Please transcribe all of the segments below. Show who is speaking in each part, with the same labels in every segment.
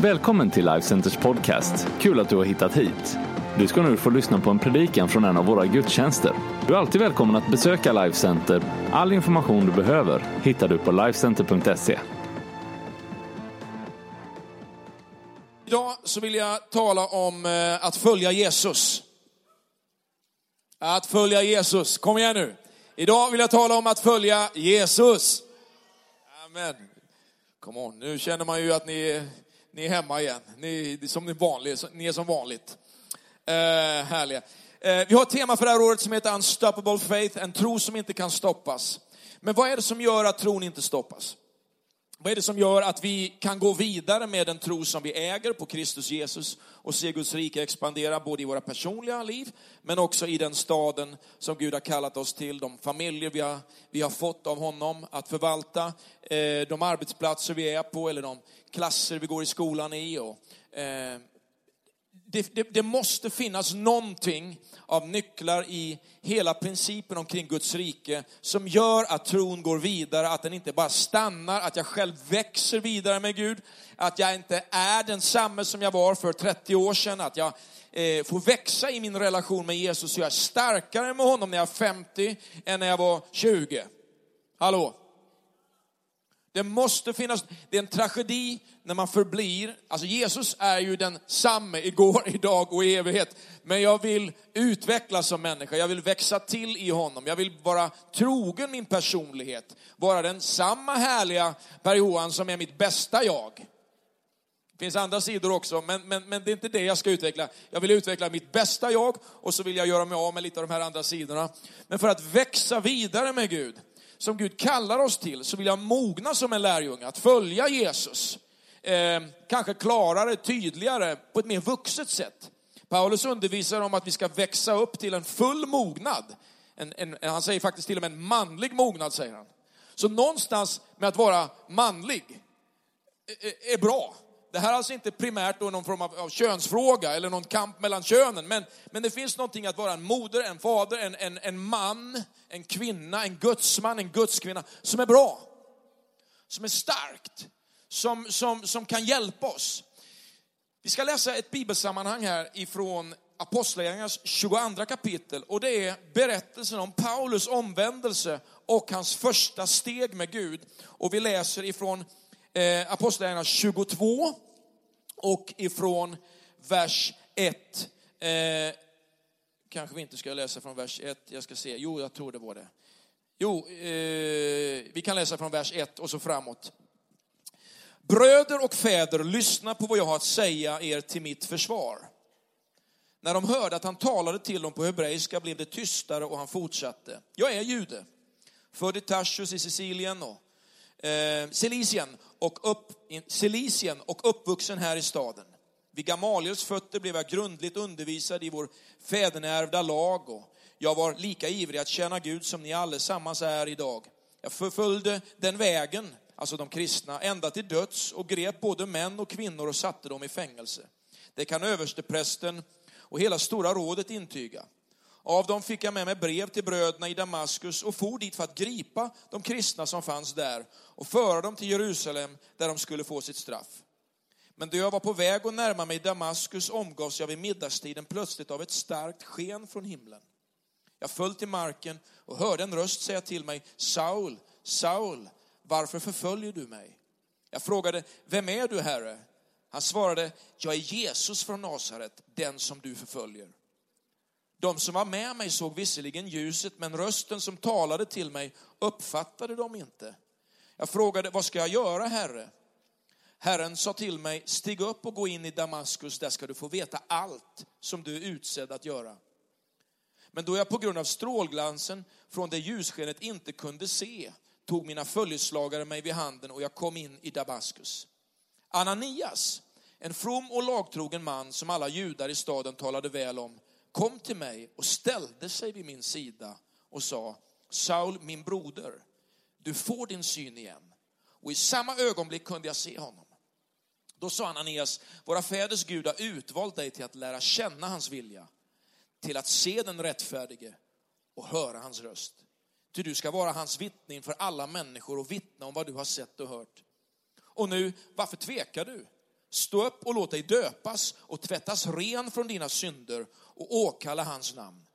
Speaker 1: Välkommen till Life Centers podcast. Kul att du har hittat hit. Du ska nu få lyssna på en predikan från en av våra gudstjänster. Du är alltid välkommen att besöka Life Center. All information du behöver hittar du på lifecenter.se.
Speaker 2: Idag så vill jag tala om eh, att följa Jesus. Att följa Jesus. Kom igen nu. Idag vill jag tala om att följa Jesus. Amen. Kom on, nu känner man ju att ni, är- ni är hemma igen. Ni, är som ni, vanligt, ni är som vanligt. Eh, härliga. Eh, vi har ett tema för det här året som heter Unstoppable Faith, en tro som inte kan stoppas. Men vad är det som gör att tron inte stoppas? Vad är det som gör att vi kan gå vidare med den tro som vi äger på Kristus Jesus och se Guds rike expandera både i våra personliga liv men också i den staden som Gud har kallat oss till, de familjer vi har, vi har fått av honom att förvalta, eh, de arbetsplatser vi är på eller de klasser vi går i skolan i. Och, eh, det, det, det måste finnas någonting av nycklar i hela principen omkring Guds rike som gör att tron går vidare, att den inte bara stannar, att jag själv växer vidare med Gud, att jag inte är densamme som jag var för 30 år sedan, att jag eh, får växa i min relation med Jesus och jag är starkare med honom när jag är 50 än när jag var 20. Hallå? Det måste finnas, det är en tragedi när man förblir, alltså Jesus är ju den samme igår, idag och i evighet. Men jag vill utvecklas som människa, jag vill växa till i honom, jag vill vara trogen min personlighet. Vara den samma härliga Per Johan som är mitt bästa jag. Det finns andra sidor också, men, men, men det är inte det jag ska utveckla. Jag vill utveckla mitt bästa jag och så vill jag göra mig av med lite av de här andra sidorna. Men för att växa vidare med Gud, som Gud kallar oss till, så vill jag mogna som en lärjunge, att följa Jesus. Eh, kanske klarare, tydligare, på ett mer vuxet sätt. Paulus undervisar om att vi ska växa upp till en full mognad. En, en, han säger faktiskt till och med en manlig mognad, säger han. Så någonstans med att vara manlig är- är bra. Det här är alltså inte primärt då någon form av, av könsfråga eller någon kamp mellan könen, men, men det finns någonting att vara en moder, en fader, en, en, en man, en kvinna, en gudsman, en gudskvinna som är bra, som är starkt, som, som, som kan hjälpa oss. Vi ska läsa ett bibelsammanhang här ifrån Apostlagärningarnas 22 kapitel och det är berättelsen om Paulus omvändelse och hans första steg med Gud. Och vi läser ifrån eh, Apostlagärningarna 22 och ifrån vers 1. Eh, kanske vi inte ska läsa från vers 1, jag ska se, jo jag tror det var det. Jo, eh, vi kan läsa från vers 1 och så framåt. Bröder och fäder, lyssna på vad jag har att säga er till mitt försvar. När de hörde att han talade till dem på hebreiska blev det tystare och han fortsatte. Jag är jude, född i Tarsus i Sicilien och eh, Silicien och, upp, Silicien och uppvuxen här i staden. Vid Gamaliels fötter blev jag grundligt undervisad i vår fäderneärvda lag och jag var lika ivrig att tjäna Gud som ni allesammans är idag. Jag förföljde den vägen, alltså de kristna, ända till döds och grep både män och kvinnor och satte dem i fängelse. Det kan översteprästen och hela stora rådet intyga. Av dem fick jag med mig brev till bröderna i Damaskus och for dit för att gripa de kristna som fanns där och föra dem till Jerusalem där de skulle få sitt straff. Men då jag var på väg att närma mig Damaskus omgavs jag vid middagstiden plötsligt av ett starkt sken från himlen. Jag föll till marken och hörde en röst säga till mig, Saul, Saul, varför förföljer du mig? Jag frågade, vem är du Herre? Han svarade, jag är Jesus från Nasaret, den som du förföljer. De som var med mig såg visserligen ljuset, men rösten som talade till mig uppfattade de inte. Jag frågade, vad ska jag göra Herre? Herren sa till mig, stig upp och gå in i Damaskus, där ska du få veta allt som du är utsedd att göra. Men då jag på grund av strålglansen från det ljusskenet inte kunde se, tog mina följeslagare mig vid handen och jag kom in i Damaskus. Ananias, en from och lagtrogen man som alla judar i staden talade väl om, kom till mig och ställde sig vid min sida och sa, Saul, min broder, du får din syn igen. Och i samma ögonblick kunde jag se honom. Då sa Ananias, våra fäders Gud har utvalt dig till att lära känna hans vilja, till att se den rättfärdige och höra hans röst. Ty du ska vara hans vittne inför alla människor och vittna om vad du har sett och hört. Och nu, varför tvekar du? Stå upp och låt dig döpas och tvättas ren från dina synder och åkalla hans namn.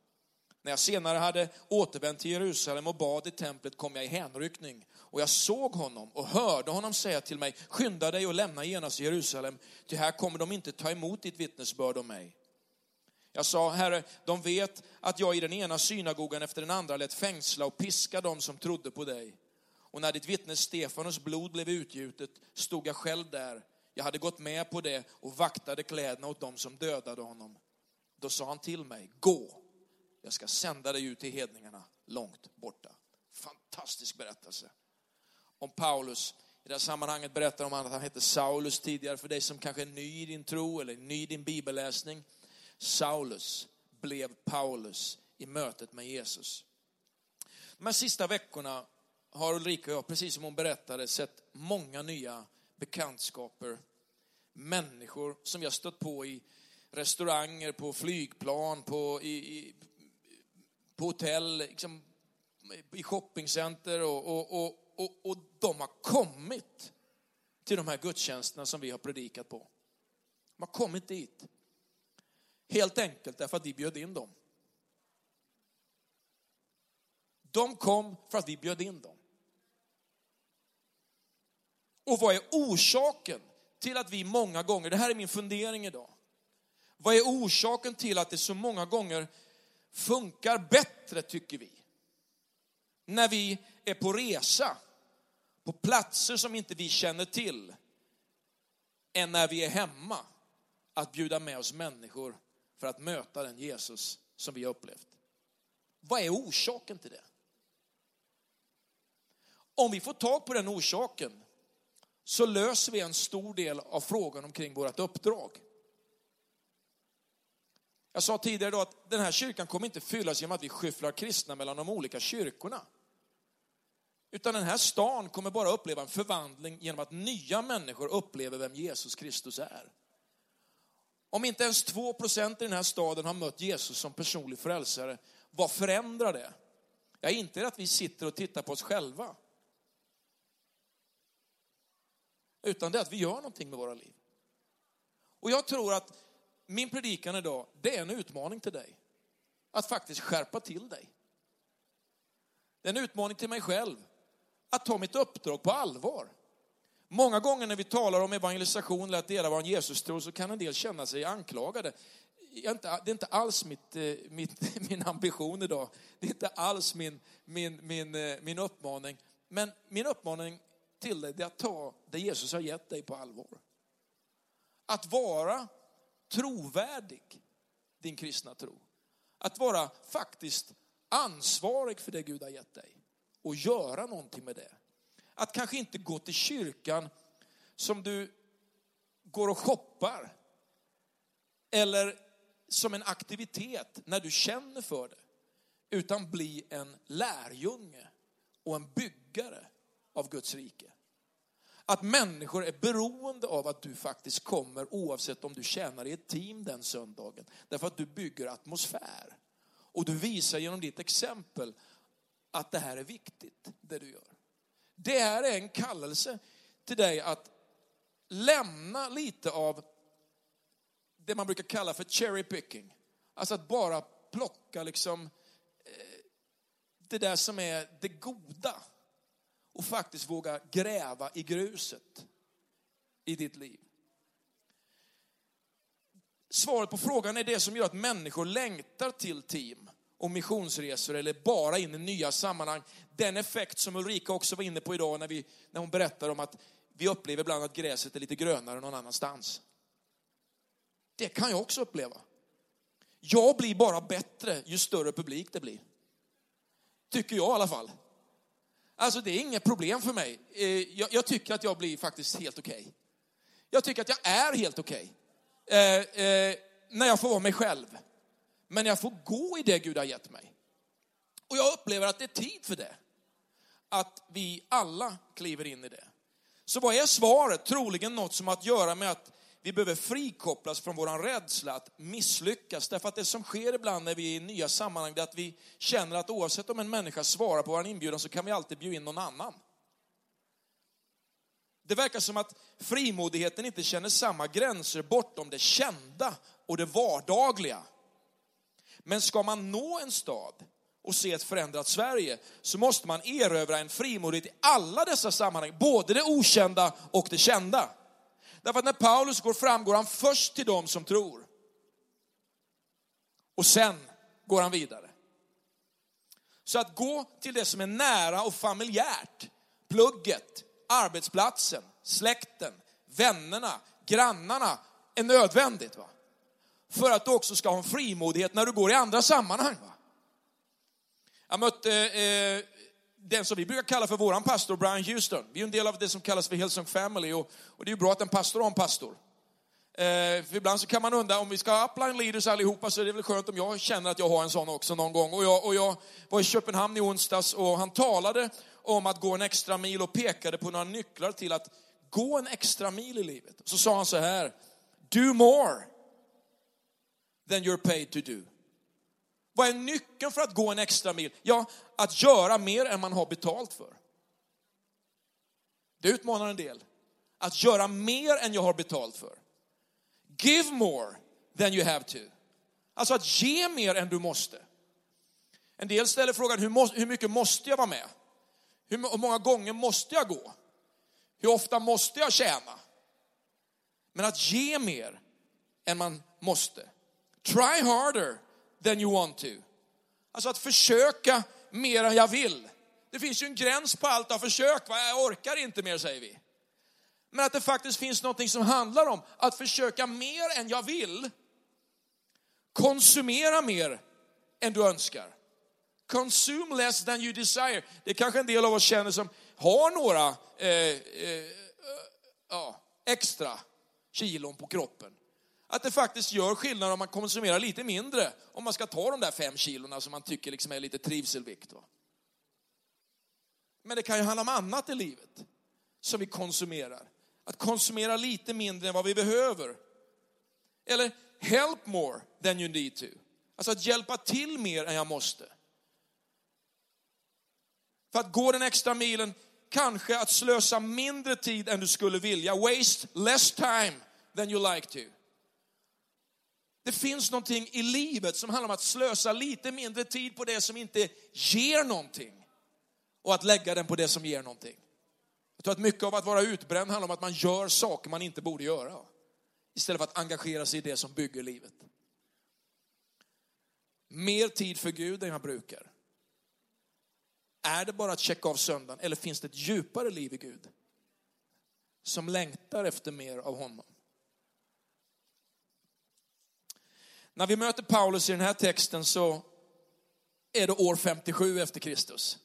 Speaker 2: När jag senare hade återvänt till Jerusalem och bad i templet kom jag i hänryckning och jag såg honom och hörde honom säga till mig, skynda dig och lämna genast Jerusalem, ty här kommer de inte ta emot ditt vittnesbörd om mig. Jag sa, Herre, de vet att jag i den ena synagogan efter den andra lät fängsla och piska dem som trodde på dig. Och när ditt vittne Stefanos blod blev utgjutet stod jag själv där. Jag hade gått med på det och vaktade kläderna åt dem som dödade honom. Då sa han till mig, gå, jag ska sända dig ut till hedningarna långt borta. Fantastisk berättelse. Om Paulus, i det här sammanhanget berättar om att han hette Saulus tidigare, för dig som kanske är ny i din tro eller ny i din bibelläsning. Saulus blev Paulus i mötet med Jesus. De här sista veckorna har Ulrika och jag, precis som hon berättade, sett många nya bekantskaper. Människor som vi har stött på i restauranger, på flygplan, på, i, i, på hotell, liksom, i shoppingcenter och, och, och, och, och de har kommit till de här gudstjänsterna som vi har predikat på. De har kommit dit. Helt enkelt därför att vi bjöd in dem. De kom för att vi bjöd in dem. Och vad är orsaken till att vi många gånger, det här är min fundering idag. Vad är orsaken till att det så många gånger funkar bättre, tycker vi? När vi är på resa, på platser som inte vi känner till, än när vi är hemma, att bjuda med oss människor för att möta den Jesus som vi har upplevt. Vad är orsaken till det? Om vi får tag på den orsaken så löser vi en stor del av frågan omkring vårt uppdrag. Jag sa tidigare då att den här kyrkan kommer inte fyllas genom att vi skyfflar kristna mellan de olika kyrkorna. Utan den här stan kommer bara uppleva en förvandling genom att nya människor upplever vem Jesus Kristus är. Om inte ens 2 procent i den här staden har mött Jesus som personlig frälsare, vad förändrar det? Ja, inte att vi sitter och tittar på oss själva. Utan det är att vi gör någonting med våra liv. Och jag tror att min predikan idag, det är en utmaning till dig. Att faktiskt skärpa till dig. Det är en utmaning till mig själv. Att ta mitt uppdrag på allvar. Många gånger när vi talar om evangelisation eller att dela vår Jesus tror så kan en del känna sig anklagade. det är inte alls mitt, eh, mitt, min ambition idag. Det är inte alls min, min, min, eh, min uppmaning. Men min uppmaning till dig det är att ta det Jesus har gett dig på allvar. Att vara trovärdig, din kristna tro. Att vara faktiskt ansvarig för det Gud har gett dig och göra någonting med det. Att kanske inte gå till kyrkan som du går och shoppar eller som en aktivitet när du känner för det, utan bli en lärjunge och en byggare av Guds rike. Att människor är beroende av att du faktiskt kommer oavsett om du tjänar i ett team den söndagen. Därför att du bygger atmosfär. Och du visar genom ditt exempel att det här är viktigt, det du gör. Det här är en kallelse till dig att lämna lite av det man brukar kalla för cherry picking. Alltså att bara plocka liksom eh, det där som är det goda och faktiskt våga gräva i gruset i ditt liv. Svaret på frågan är det som gör att människor längtar till team och missionsresor eller bara in i nya sammanhang. Den effekt som Ulrika också var inne på idag när, vi, när hon berättar om att vi upplever ibland att gräset är lite grönare någon annanstans. Det kan jag också uppleva. Jag blir bara bättre ju större publik det blir. Tycker jag i alla fall. Alltså det är inget problem för mig. Eh, jag, jag tycker att jag blir faktiskt helt okej. Okay. Jag tycker att jag är helt okej. Okay. Eh, eh, när jag får vara mig själv. Men jag får gå i det Gud har gett mig. Och jag upplever att det är tid för det. Att vi alla kliver in i det. Så vad är svaret? Troligen något som har att göra med att vi behöver frikopplas från vår rädsla att misslyckas. Därför att det som sker ibland när vi är i nya sammanhang, är att vi känner att oavsett om en människa svarar på vår inbjudan så kan vi alltid bjuda in någon annan. Det verkar som att frimodigheten inte känner samma gränser bortom det kända och det vardagliga. Men ska man nå en stad och se ett förändrat Sverige så måste man erövra en frimodighet i alla dessa sammanhang, både det okända och det kända. Därför att när Paulus går fram går han först till dem som tror. Och sen går han vidare. Så att gå till det som är nära och familjärt, plugget, arbetsplatsen, släkten, vännerna, grannarna, är nödvändigt. Va? För att du också ska ha en frimodighet när du går i andra sammanhang. Va? Jag mötte eh, den som vi brukar kalla för våran pastor, Brian Houston. Vi är en del av det som kallas för Hillsong Family och, och det är ju bra att en pastor har en pastor. Eh, för ibland så kan man undra, om vi ska ha upline leaders allihopa så är det väl skönt om jag känner att jag har en sån också någon gång. Och jag, och jag var i Köpenhamn i onsdags och han talade om att gå en extra mil och pekade på några nycklar till att gå en extra mil i livet. Så sa han så här, do more than you're paid to do. Vad är nyckeln för att gå en extra mil? Ja, att göra mer än man har betalt för. Det utmanar en del. Att göra mer än jag har betalt för. Give more than you have to. Alltså att ge mer än du måste. En del ställer frågan, hur, mycket måste jag vara med? Hur många gånger måste jag gå? Hur ofta måste jag tjäna? Men att ge mer än man måste. Try harder than you want to. Alltså att försöka mer än jag vill. Det finns ju en gräns på allt av försök, va? jag orkar inte mer säger vi. Men att det faktiskt finns något som handlar om att försöka mer än jag vill. Konsumera mer än du önskar. Consume less than you desire. Det är kanske en del av oss känner som har några eh, eh, ja, extra kilon på kroppen. Att det faktiskt gör skillnad om man konsumerar lite mindre, om man ska ta de där fem kilona som man tycker liksom är lite trivselvikt. Men det kan ju handla om annat i livet som vi konsumerar. Att konsumera lite mindre än vad vi behöver. Eller help more than you need to. Alltså att hjälpa till mer än jag måste. För att gå den extra milen, kanske att slösa mindre tid än du skulle vilja. Waste less time than you like to. Det finns någonting i livet som handlar om att slösa lite mindre tid på det som inte ger någonting och att lägga den på det som ger någonting. Jag tror att mycket av att vara utbränd handlar om att man gör saker man inte borde göra. Istället för att engagera sig i det som bygger livet. Mer tid för Gud än jag brukar. Är det bara att checka av söndagen eller finns det ett djupare liv i Gud? Som längtar efter mer av honom. När vi möter Paulus i den här texten så är det år 57 efter Kristus.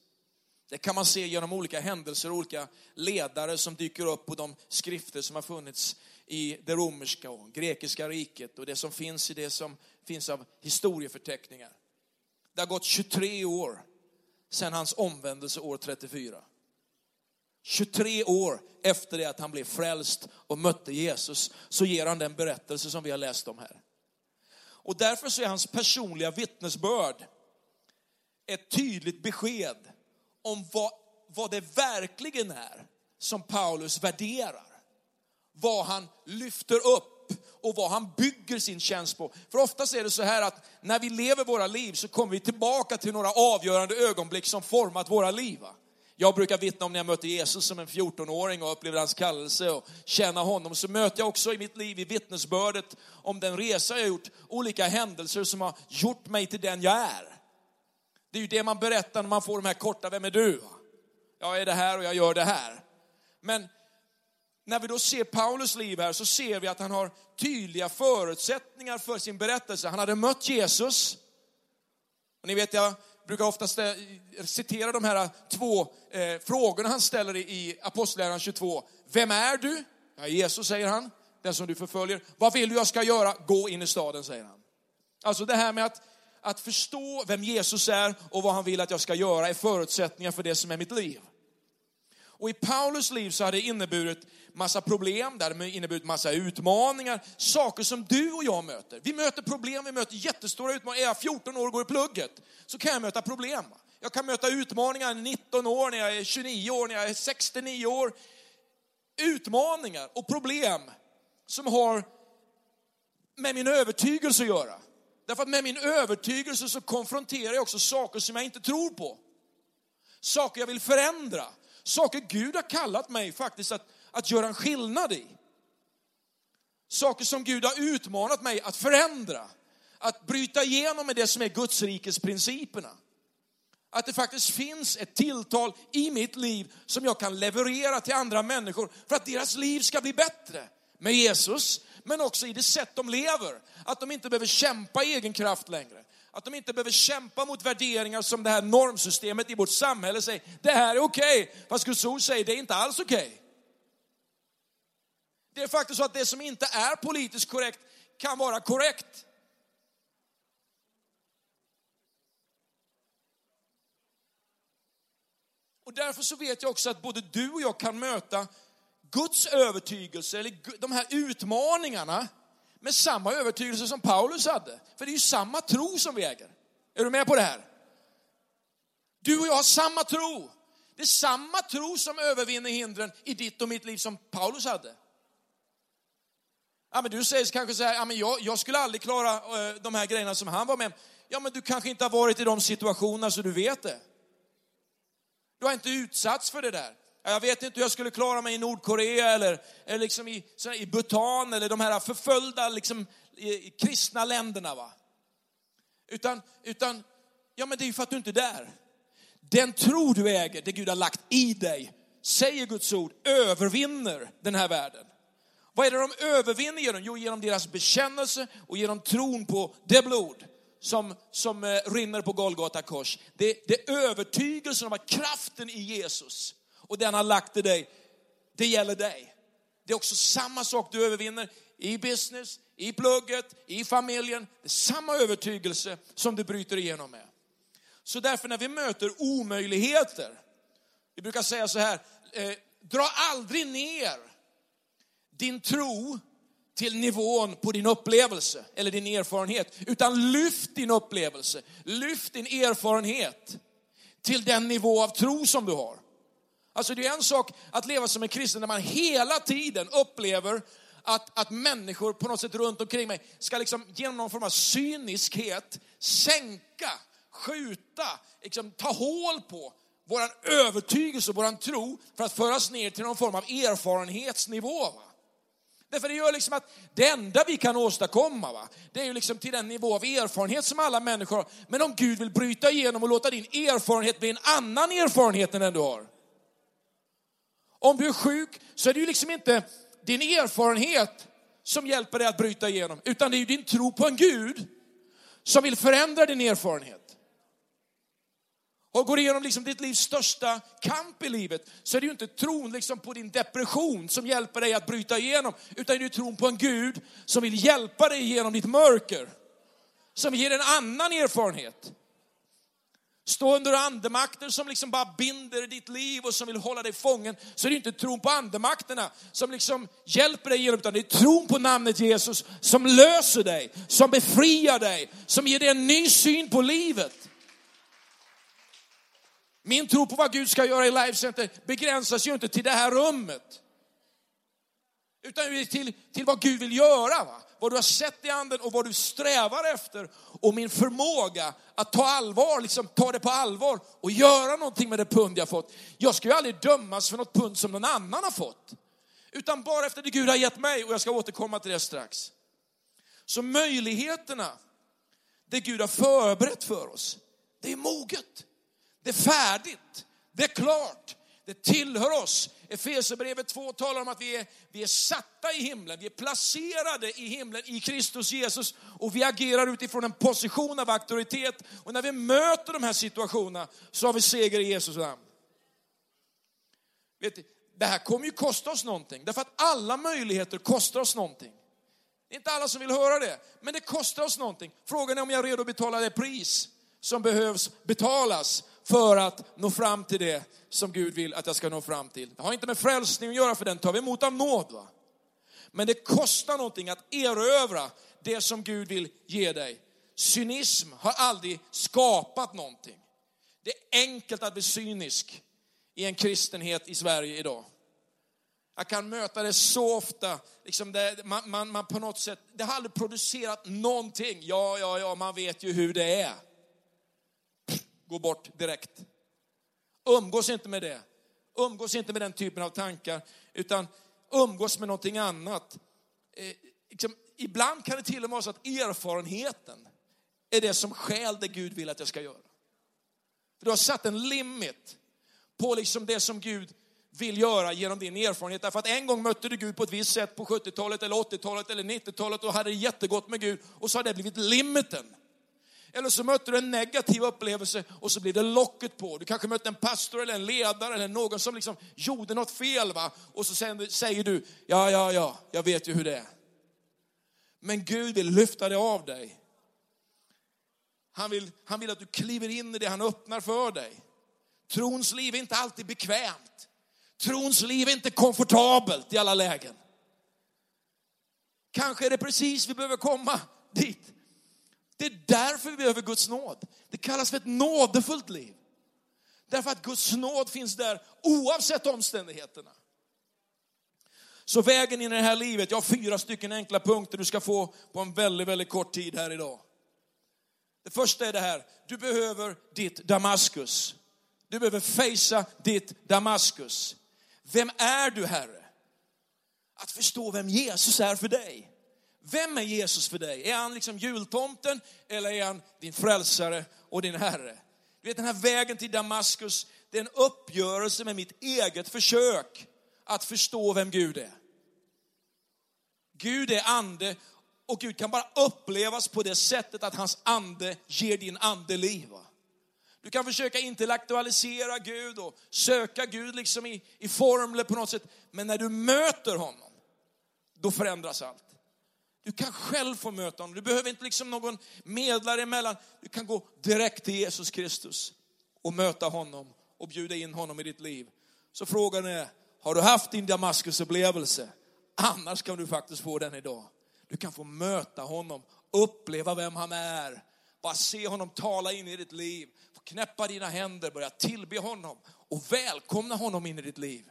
Speaker 2: Det kan man se genom olika händelser, och olika ledare som dyker upp på de skrifter som har funnits i det romerska och grekiska riket och det som finns i det som finns av historieförteckningar. Det har gått 23 år sedan hans omvändelse år 34. 23 år efter det att han blev frälst och mötte Jesus så ger han den berättelse som vi har läst om här. Och därför så är hans personliga vittnesbörd ett tydligt besked om vad, vad det verkligen är som Paulus värderar. Vad han lyfter upp och vad han bygger sin tjänst på. För oftast är det så här att när vi lever våra liv så kommer vi tillbaka till några avgörande ögonblick som format våra liv. Jag brukar vittna om när jag mötte Jesus som en 14-åring och upplevde hans kallelse och känna honom. Så möter jag också i mitt liv i vittnesbördet om den resa jag gjort, olika händelser som har gjort mig till den jag är. Det är ju det man berättar när man får de här korta, vem är du? Jag är det här och jag gör det här. Men när vi då ser Paulus liv här så ser vi att han har tydliga förutsättningar för sin berättelse. Han hade mött Jesus. Och ni vet, jag brukar ofta eh, citera de här två eh, frågorna han ställer i Apostlagärningarna 22. Vem är du? Ja, Jesus säger han, den som du förföljer. Vad vill du jag ska göra? Gå in i staden, säger han. Alltså det här med att, att förstå vem Jesus är och vad han vill att jag ska göra är förutsättningar för det som är mitt liv. Och i Paulus liv så har det inneburit massa problem, det har inneburit massa utmaningar, saker som du och jag möter. Vi möter problem, vi möter jättestora utmaningar. Är jag 14 år och går i plugget så kan jag möta problem. Jag kan möta utmaningar 19 år, när jag är 29 år, när jag är 69 år. utmaningar och problem som har med min övertygelse att göra. Därför att med min övertygelse så konfronterar jag också saker som jag inte tror på. Saker jag vill förändra. Saker Gud har kallat mig faktiskt att, att göra en skillnad i. Saker som Gud har utmanat mig att förändra. Att bryta igenom med det som är Guds rikes principerna. Att det faktiskt finns ett tilltal i mitt liv som jag kan leverera till andra människor för att deras liv ska bli bättre med Jesus, men också i det sätt de lever. Att de inte behöver kämpa i egen kraft längre. Att de inte behöver kämpa mot värderingar som det här normsystemet i vårt samhälle säger, det här är okej. Okay. Fast Guds ord säger, det är inte alls okej. Okay. Det är faktiskt så att det som inte är politiskt korrekt kan vara korrekt. Och därför så vet jag också att både du och jag kan möta Guds övertygelse, eller de här utmaningarna, med samma övertygelse som Paulus hade. För det är ju samma tro som vi äger. Är du med på det här? Du och jag har samma tro. Det är samma tro som övervinner hindren i ditt och mitt liv som Paulus hade. Ja, men du säger kanske så här, ja, men jag, jag skulle aldrig klara eh, de här grejerna som han var med Ja, men du kanske inte har varit i de situationerna så du vet det. Du har inte utsatts för det där. Jag vet inte hur jag skulle klara mig i Nordkorea eller, eller liksom i, i Bhutan eller de här förföljda liksom, i, kristna länderna. Va? Utan, utan, ja men det är ju för att du inte är där. Den tro du äger, det Gud har lagt i dig, säger Guds ord, övervinner den här världen. Vad är det de övervinner genom? Jo, genom deras bekännelse och genom tron på det blod som, som eh, rinner på Golgata kors. Det, det är övertygelsen om att kraften i Jesus och den han har lagt i dig, det gäller dig. Det är också samma sak du övervinner i business, i plugget, i familjen. Det är samma övertygelse som du bryter igenom med. Så därför när vi möter omöjligheter, vi brukar säga så här, eh, dra aldrig ner din tro till nivån på din upplevelse eller din erfarenhet, utan lyft din upplevelse, lyft din erfarenhet till den nivå av tro som du har. Alltså det är en sak att leva som en kristen när man hela tiden upplever att, att människor på något sätt runt omkring mig ska liksom genom någon form av cyniskhet sänka, skjuta, liksom ta hål på vår övertygelse, och vår tro för att föras ner till någon form av erfarenhetsnivå. Va? Därför det gör liksom att det enda vi kan åstadkomma, va, det är ju liksom till den nivå av erfarenhet som alla människor har. Men om Gud vill bryta igenom och låta din erfarenhet bli en annan erfarenhet än den du har. Om du är sjuk så är det ju liksom inte din erfarenhet som hjälper dig att bryta igenom, utan det är ju din tro på en Gud som vill förändra din erfarenhet. Och går igenom liksom ditt livs största kamp i livet så är det ju inte tron liksom på din depression som hjälper dig att bryta igenom, utan det är tron på en Gud som vill hjälpa dig genom ditt mörker. Som ger en annan erfarenhet. Stå under andemakter som liksom bara binder ditt liv och som vill hålla dig fången. Så är det inte tron på andemakterna som liksom hjälper dig genom, utan det är tron på namnet Jesus som löser dig, som befriar dig, som ger dig en ny syn på livet. Min tro på vad Gud ska göra i Life Center begränsas ju inte till det här rummet. Utan till, till vad Gud vill göra. Va? Vad du har sett i anden och vad du strävar efter. Och min förmåga att ta allvar, liksom ta det på allvar och göra någonting med det pund jag fått. Jag ska ju aldrig dömas för något pund som någon annan har fått. Utan bara efter det Gud har gett mig och jag ska återkomma till det strax. Så möjligheterna, det Gud har förberett för oss, det är moget. Det är färdigt. Det är klart. Det tillhör oss. Efesierbrevet 2 talar om att vi är, vi är satta i himlen, vi är placerade i himlen i Kristus Jesus och vi agerar utifrån en position av auktoritet. Och när vi möter de här situationerna så har vi seger i Jesus namn. Vet du, det här kommer ju kosta oss någonting, därför att alla möjligheter kostar oss någonting. Det är inte alla som vill höra det, men det kostar oss någonting. Frågan är om jag är redo att betala det pris som behövs betalas för att nå fram till det som Gud vill att jag ska nå fram till. Det har inte med frälsning att göra, för den tar vi emot av nåd. Va? Men det kostar någonting att erövra det som Gud vill ge dig. Cynism har aldrig skapat någonting. Det är enkelt att bli cynisk i en kristenhet i Sverige idag. Jag kan möta det så ofta. Liksom det, man, man, man på något sätt, det har aldrig producerat någonting. Ja, ja, ja, man vet ju hur det är. Gå bort direkt. Umgås inte med det. Umgås inte med den typen av tankar, utan umgås med någonting annat. Eh, liksom, ibland kan det till och med vara så att erfarenheten är det som skäl det Gud vill att jag ska göra. För du har satt en limit på liksom det som Gud vill göra genom din erfarenhet. Därför att en gång mötte du Gud på ett visst sätt på 70-talet, eller 80-talet eller 90-talet och hade det jättegott med Gud och så har det blivit limiten. Eller så mötte du en negativ upplevelse och så blir det locket på. Du kanske mötte en pastor eller en ledare eller någon som liksom gjorde något fel. Va? Och så säger du, ja, ja, ja, jag vet ju hur det är. Men Gud vill lyfta det av dig. Han vill, han vill att du kliver in i det han öppnar för dig. Trons liv är inte alltid bekvämt. Trons liv är inte komfortabelt i alla lägen. Kanske är det precis vi behöver komma dit. Det är därför vi behöver Guds nåd. Det kallas för ett nådefullt liv. Därför att Guds nåd finns där oavsett omständigheterna. Så vägen in i det här livet, jag har fyra stycken enkla punkter du ska få på en väldigt, väldigt kort tid här idag. Det första är det här, du behöver ditt Damaskus. Du behöver fejsa ditt Damaskus. Vem är du Herre? Att förstå vem Jesus är för dig. Vem är Jesus för dig? Är han liksom jultomten eller är han din frälsare och din Herre? Du vet den här vägen till Damaskus, det är en uppgörelse med mitt eget försök att förstå vem Gud är. Gud är ande och Gud kan bara upplevas på det sättet att hans ande ger din ande liv. Du kan försöka intellektualisera Gud och söka Gud liksom i, i formler på något sätt. Men när du möter honom, då förändras allt. Du kan själv få möta honom. Du behöver inte liksom någon medlare emellan. Du kan gå direkt till Jesus Kristus och möta honom och bjuda in honom i ditt liv. Så frågan är, har du haft din Damaskusupplevelse? Annars kan du faktiskt få den idag. Du kan få möta honom, uppleva vem han är. Bara se honom tala in i ditt liv. Få knäppa dina händer, börja tillbe honom och välkomna honom in i ditt liv.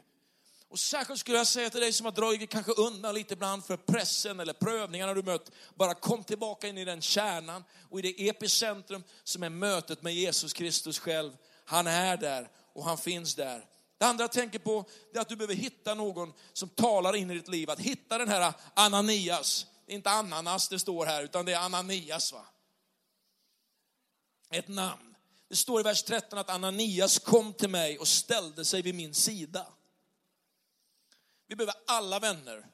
Speaker 2: Och särskilt skulle jag säga till dig som har dragit kanske undan lite ibland för pressen eller prövningarna du mött. Bara kom tillbaka in i den kärnan och i det epicentrum som är mötet med Jesus Kristus själv. Han är där och han finns där. Det andra jag tänker på är att du behöver hitta någon som talar in i ditt liv. Att hitta den här Ananias. Det är inte ananas det står här, utan det är Ananias. va? Ett namn. Det står i vers 13 att Ananias kom till mig och ställde sig vid min sida. Vi behöver alla vänner.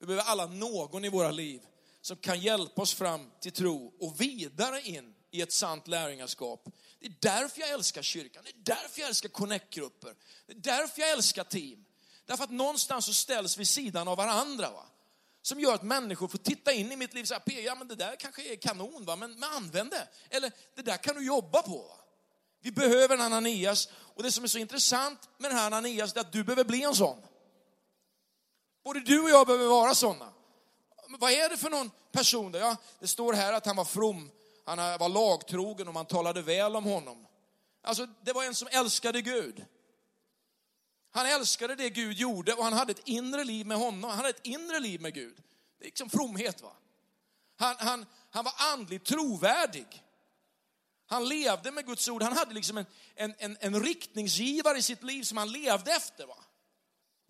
Speaker 2: Vi behöver alla någon i våra liv som kan hjälpa oss fram till tro och vidare in i ett sant lärjungaskap. Det är därför jag älskar kyrkan, det är därför jag älskar connect-grupper, det är därför jag älskar team. Därför att någonstans så ställs vi sidan av varandra. Va? Som gör att människor får titta in i mitt liv och säga, ja men det där kanske är kanon, va? Men, men använd det. Eller det där kan du jobba på. Va? Vi behöver en Ananias. Och det som är så intressant med den här Ananias är att du behöver bli en sån. Både du och jag behöver vara sådana. Vad är det för någon person? Ja, det står här att han var from, han var lagtrogen och man talade väl om honom. Alltså, det var en som älskade Gud. Han älskade det Gud gjorde och han hade ett inre liv med honom. Han hade ett inre liv med Gud. Det är liksom fromhet. va. Han, han, han var andligt trovärdig. Han levde med Guds ord. Han hade liksom en, en, en, en riktningsgivare i sitt liv som han levde efter. Va?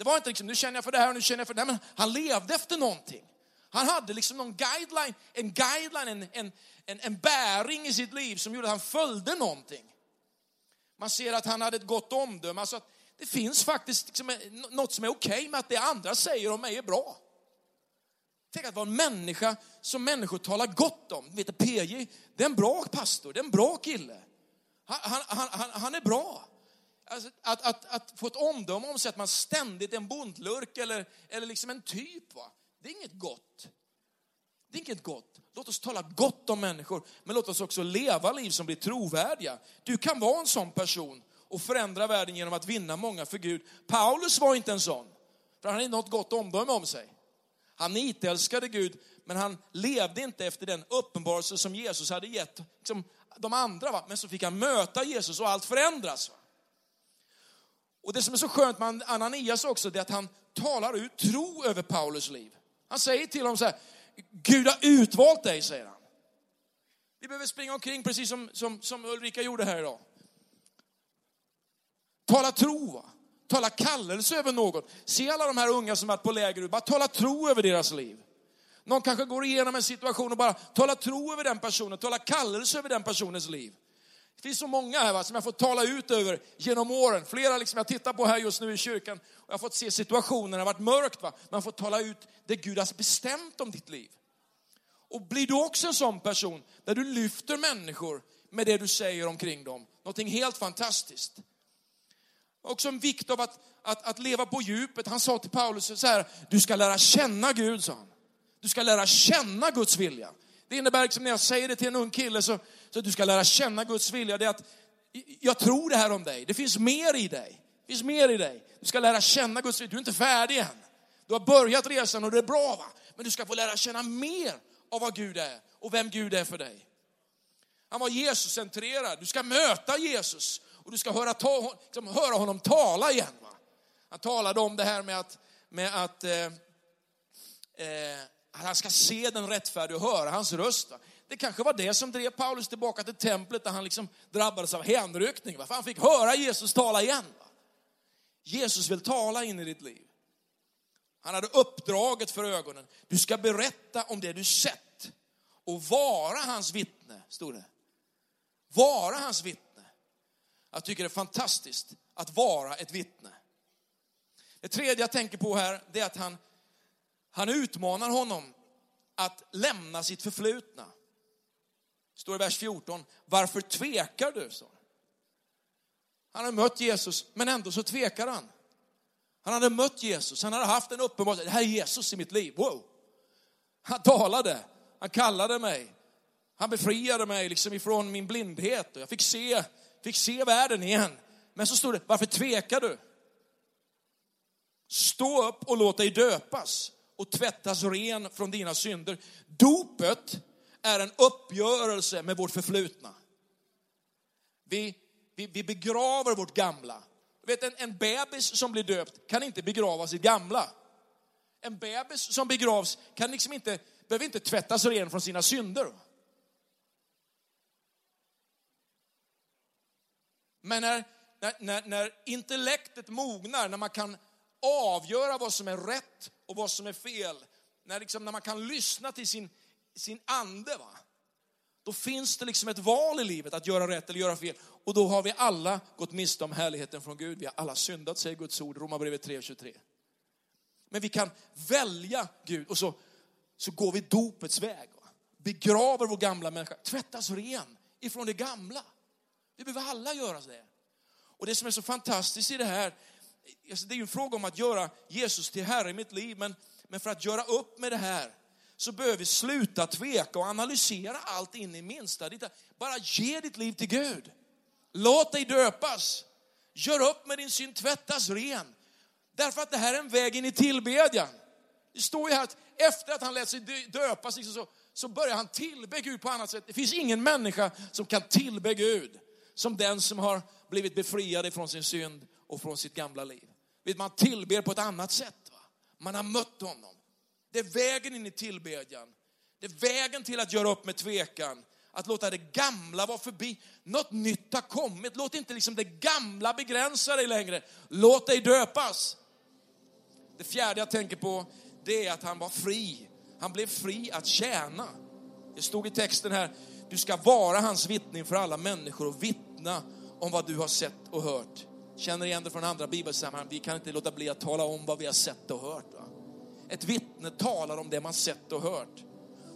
Speaker 2: Det var inte liksom, nu känner jag för det här och nu känner jag för det här. Men han levde efter någonting. Han hade liksom någon guideline, en guideline, en, en, en, en bäring i sitt liv som gjorde att han följde någonting. Man ser att han hade ett gott omdöme. Alltså att det finns faktiskt liksom något som är okej okay med att det andra säger om mig är bra. Tänk att vara en människa som människor talar gott om. Vet du, PJ, det är en bra pastor, det är en bra kille. Han, han, han, han är bra. Alltså, att, att, att, få ett omdöme om sig att man ständigt är en bondlurk eller, eller liksom en typ. Va? Det är inget gott. Det är inget gott. Låt oss tala gott om människor, men låt oss också leva liv som blir trovärdiga. Du kan vara en sån person och förändra världen genom att vinna många för Gud. Paulus var inte en sån, för han hade inte något gott omdöme om sig. Han nitälskade Gud, men han levde inte efter den uppenbarelse som Jesus hade gett liksom, de andra. Va? Men så fick han möta Jesus och allt förändras. Va? Och det som är så skönt med Ananias också, det är att han talar ut tro över Paulus liv. Han säger till honom så här, Gud har utvalt dig, säger han. Vi behöver springa omkring precis som, som, som Ulrika gjorde här idag. Tala tro, va? tala kallelse över någon. Se alla de här unga som varit på läger, bara tala tro över deras liv. Någon kanske går igenom en situation och bara tala tro över den personen, tala kallelse över den personens liv. Det finns så många här va, som jag fått tala ut över genom åren. Flera liksom jag tittar på här just nu i kyrkan och jag har fått se situationer, det har varit mörkt va. Man får tala ut det Gud har bestämt om ditt liv. Och blir du också en sån person där du lyfter människor med det du säger omkring dem, någonting helt fantastiskt. Också en vikt av att, att, att leva på djupet. Han sa till Paulus så här, du ska lära känna Gud, sa han. Du ska lära känna Guds vilja. Det innebär liksom när jag säger det till en ung kille så, så att du ska lära känna Guds vilja, det är att jag tror det här om dig. Det finns mer i dig. Det finns mer i dig. Du ska lära känna Guds vilja. Du är inte färdig än. Du har börjat resan och det är bra va. Men du ska få lära känna mer av vad Gud är och vem Gud är för dig. Han var Jesus-centrerad. Du ska möta Jesus och du ska höra, ta, liksom, höra honom tala igen. Va? Han talade om det här med att, med att eh, eh, han ska se den rättfärdige och höra hans röst. Det kanske var det som drev Paulus tillbaka till templet där han liksom drabbades av hänryckning. För han fick höra Jesus tala igen. Va? Jesus vill tala in i ditt liv. Han hade uppdraget för ögonen. Du ska berätta om det du sett och vara hans vittne, stod det. Vara hans vittne. Jag tycker det är fantastiskt att vara ett vittne. Det tredje jag tänker på här, det är att han, han utmanar honom att lämna sitt förflutna. Står i vers 14. Varför tvekar du? Så. Han har mött Jesus, men ändå så tvekar han. Han hade mött Jesus, han hade haft en uppenbarelse. Det här är Jesus i mitt liv. Wow! Han talade, han kallade mig. Han befriade mig liksom ifrån min blindhet och jag fick se fick se världen igen. Men så stod det, varför tvekar du? Stå upp och låt dig döpas och tvättas ren från dina synder. Dopet är en uppgörelse med vårt förflutna. Vi, vi, vi begraver vårt gamla. vet, en, en bebis som blir döpt kan inte begrava sitt gamla. En bebis som begravs kan liksom inte, behöver inte tvättas ren från sina synder. Men när, när, när, när intellektet mognar, när man kan avgöra vad som är rätt och vad som är fel, när, liksom, när man kan lyssna till sin, sin ande, va? då finns det liksom ett val i livet att göra rätt eller göra fel. Och då har vi alla gått miste om härligheten från Gud. Vi har alla syndat, säger Guds ord, Romarbrevet 3.23. Men vi kan välja Gud och så, så går vi dopets väg. Va? Begraver vår gamla människa, tvättas ren ifrån det gamla. Vi behöver alla göra det. Och det som är så fantastiskt i det här, Alltså, det är ju en fråga om att göra Jesus till Herre i mitt liv, men, men för att göra upp med det här så behöver vi sluta tveka och analysera allt in i minsta Bara ge ditt liv till Gud. Låt dig döpas. Gör upp med din synd, tvättas ren. Därför att det här är en väg in i tillbedjan. Det står ju här att efter att han lät sig döpas liksom så, så börjar han tillbe Gud på annat sätt. Det finns ingen människa som kan tillbe Gud som den som har blivit befriad ifrån sin synd och från sitt gamla liv. Man tillber på ett annat sätt. Va? Man har mött honom. Det är vägen in i tillbedjan. Det är vägen till att göra upp med tvekan. Att låta det gamla vara förbi. Något nytt har kommit. Låt inte liksom det gamla begränsa dig längre. Låt dig döpas. Det fjärde jag tänker på, det är att han var fri. Han blev fri att tjäna. Det stod i texten här, du ska vara hans vittne för alla människor och vittna om vad du har sett och hört. Känner igen det från andra bibelsammanhang. Vi kan inte låta bli att tala om vad vi har sett och hört. Va? Ett vittne talar om det man sett och hört.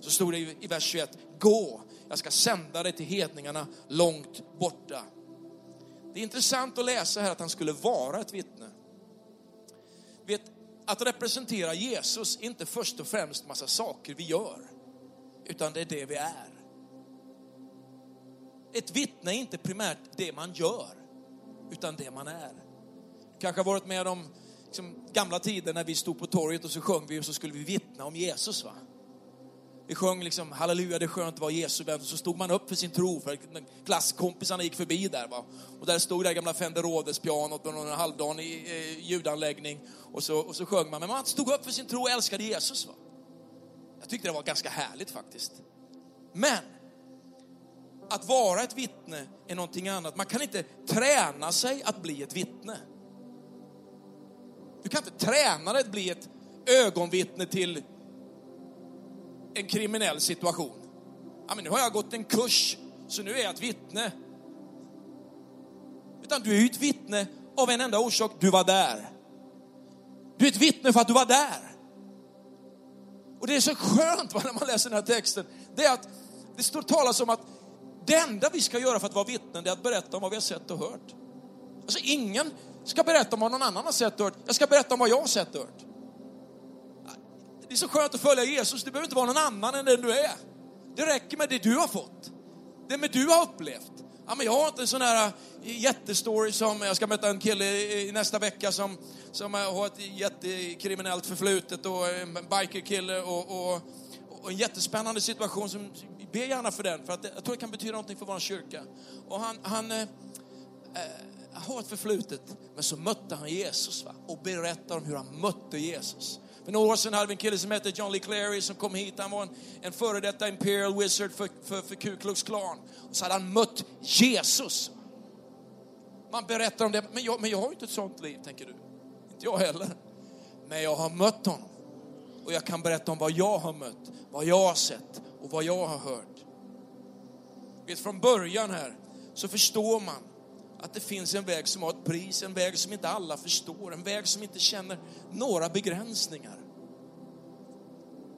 Speaker 2: Så stod det i vers 21, gå, jag ska sända dig till hedningarna långt borta. Det är intressant att läsa här att han skulle vara ett vittne. Vet, att representera Jesus är inte först och främst massa saker vi gör, utan det är det vi är. Ett vittne är inte primärt det man gör, utan det man är. Du kanske har varit med om liksom, gamla tider när vi stod på torget och så sjöng vi och så skulle vi vittna om Jesus. Va? vi sjöng liksom halleluja, det är skönt att vara Jesu vän. och Så stod man upp för sin tro, för klasskompisarna gick förbi där. Va? Och där stod det gamla Fender Rhodes-pianot med någon halvdan i eh, ljudanläggning. Och så, och så sjöng man. Men man stod upp för sin tro och älskade Jesus. Va? Jag tyckte det var ganska härligt faktiskt. Men att vara ett vittne är någonting annat. Man kan inte träna sig att bli ett vittne. Du kan inte träna dig att bli ett ögonvittne till en kriminell situation. Ja, men nu har jag gått en kurs, så nu är jag ett vittne. Utan du är ju ett vittne av en enda orsak, du var där. Du är ett vittne för att du var där. Och det är så skönt när man läser den här texten, det är att det står talas om att det enda vi ska göra för att vara vittnen är att berätta om vad vi har sett och hört. Alltså ingen ska berätta om vad någon annan har sett och hört. Jag ska berätta om vad jag har sett och hört. Det är så skönt att följa Jesus. Du behöver inte vara någon annan än den du är. Det räcker med det du har fått. Det med du har upplevt. Ja, men jag har inte en sån här eh, jättestory som, jag ska möta en kille i nästa vecka som, som eh, har ett jättekriminellt förflutet och en bikerkille och, och, och en jättespännande situation. Som, be gärna för den, för att jag tror det kan betyda någonting för vår kyrka. Och han, han eh, eh har ett förflutet, men så mötte han Jesus va? och berättade om hur han mötte Jesus. För några år sedan hade vi en kille som hette John Lee Clary som kom hit. Han var en, en före detta Imperial Wizard för, för, för Ku Klux Klan. Och så hade han mött Jesus. Man berättar om det, men jag, men jag har ju inte ett sånt liv, tänker du. Inte jag heller. Men jag har mött honom. Och jag kan berätta om vad jag har mött, vad jag har sett och vad jag har hört. Vet, från början här så förstår man att det finns en väg som har ett pris, en väg som inte alla förstår, en väg som inte känner några begränsningar.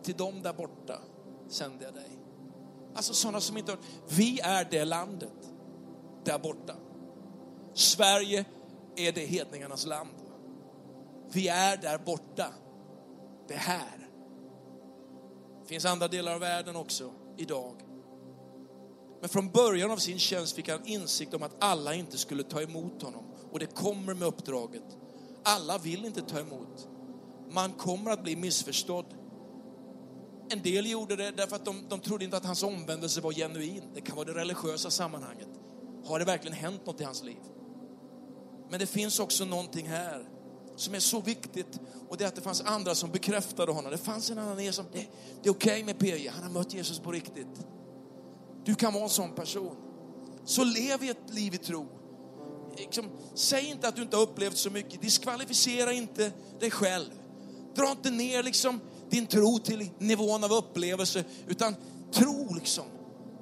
Speaker 2: Till dem där borta sände jag dig. Alltså sådana som inte har... Vi är det landet där borta. Sverige är det hedningarnas land. Vi är där borta. Det är här. Det finns andra delar av världen också idag. Men från början av sin tjänst fick han insikt om att alla inte skulle ta emot honom. Och det kommer med uppdraget. Alla vill inte ta emot. Man kommer att bli missförstådd. En del gjorde det därför att de, de trodde inte att hans omvändelse var genuin. Det kan vara det religiösa sammanhanget. Har det verkligen hänt något i hans liv? Men det finns också någonting här som är så viktigt och det är att det fanns andra som bekräftade honom. Det fanns en annan som, det, det är okej okay med PJ, han har mött Jesus på riktigt. Du kan vara en sån person. Så lev i ett liv i tro. Liksom, säg inte att du inte har upplevt så mycket. Diskvalificera inte dig själv. Dra inte ner liksom din tro till nivån av upplevelse, utan tro liksom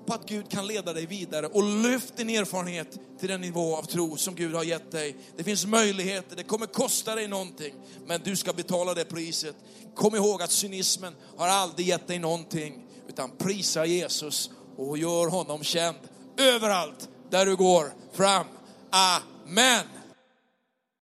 Speaker 2: på att Gud kan leda dig vidare och lyft din erfarenhet till den nivå av tro som Gud har gett dig. Det finns möjligheter, det kommer kosta dig någonting, men du ska betala det priset. Kom ihåg att cynismen har aldrig gett dig någonting, utan prisa Jesus och gör honom känd överallt där du går fram. Amen.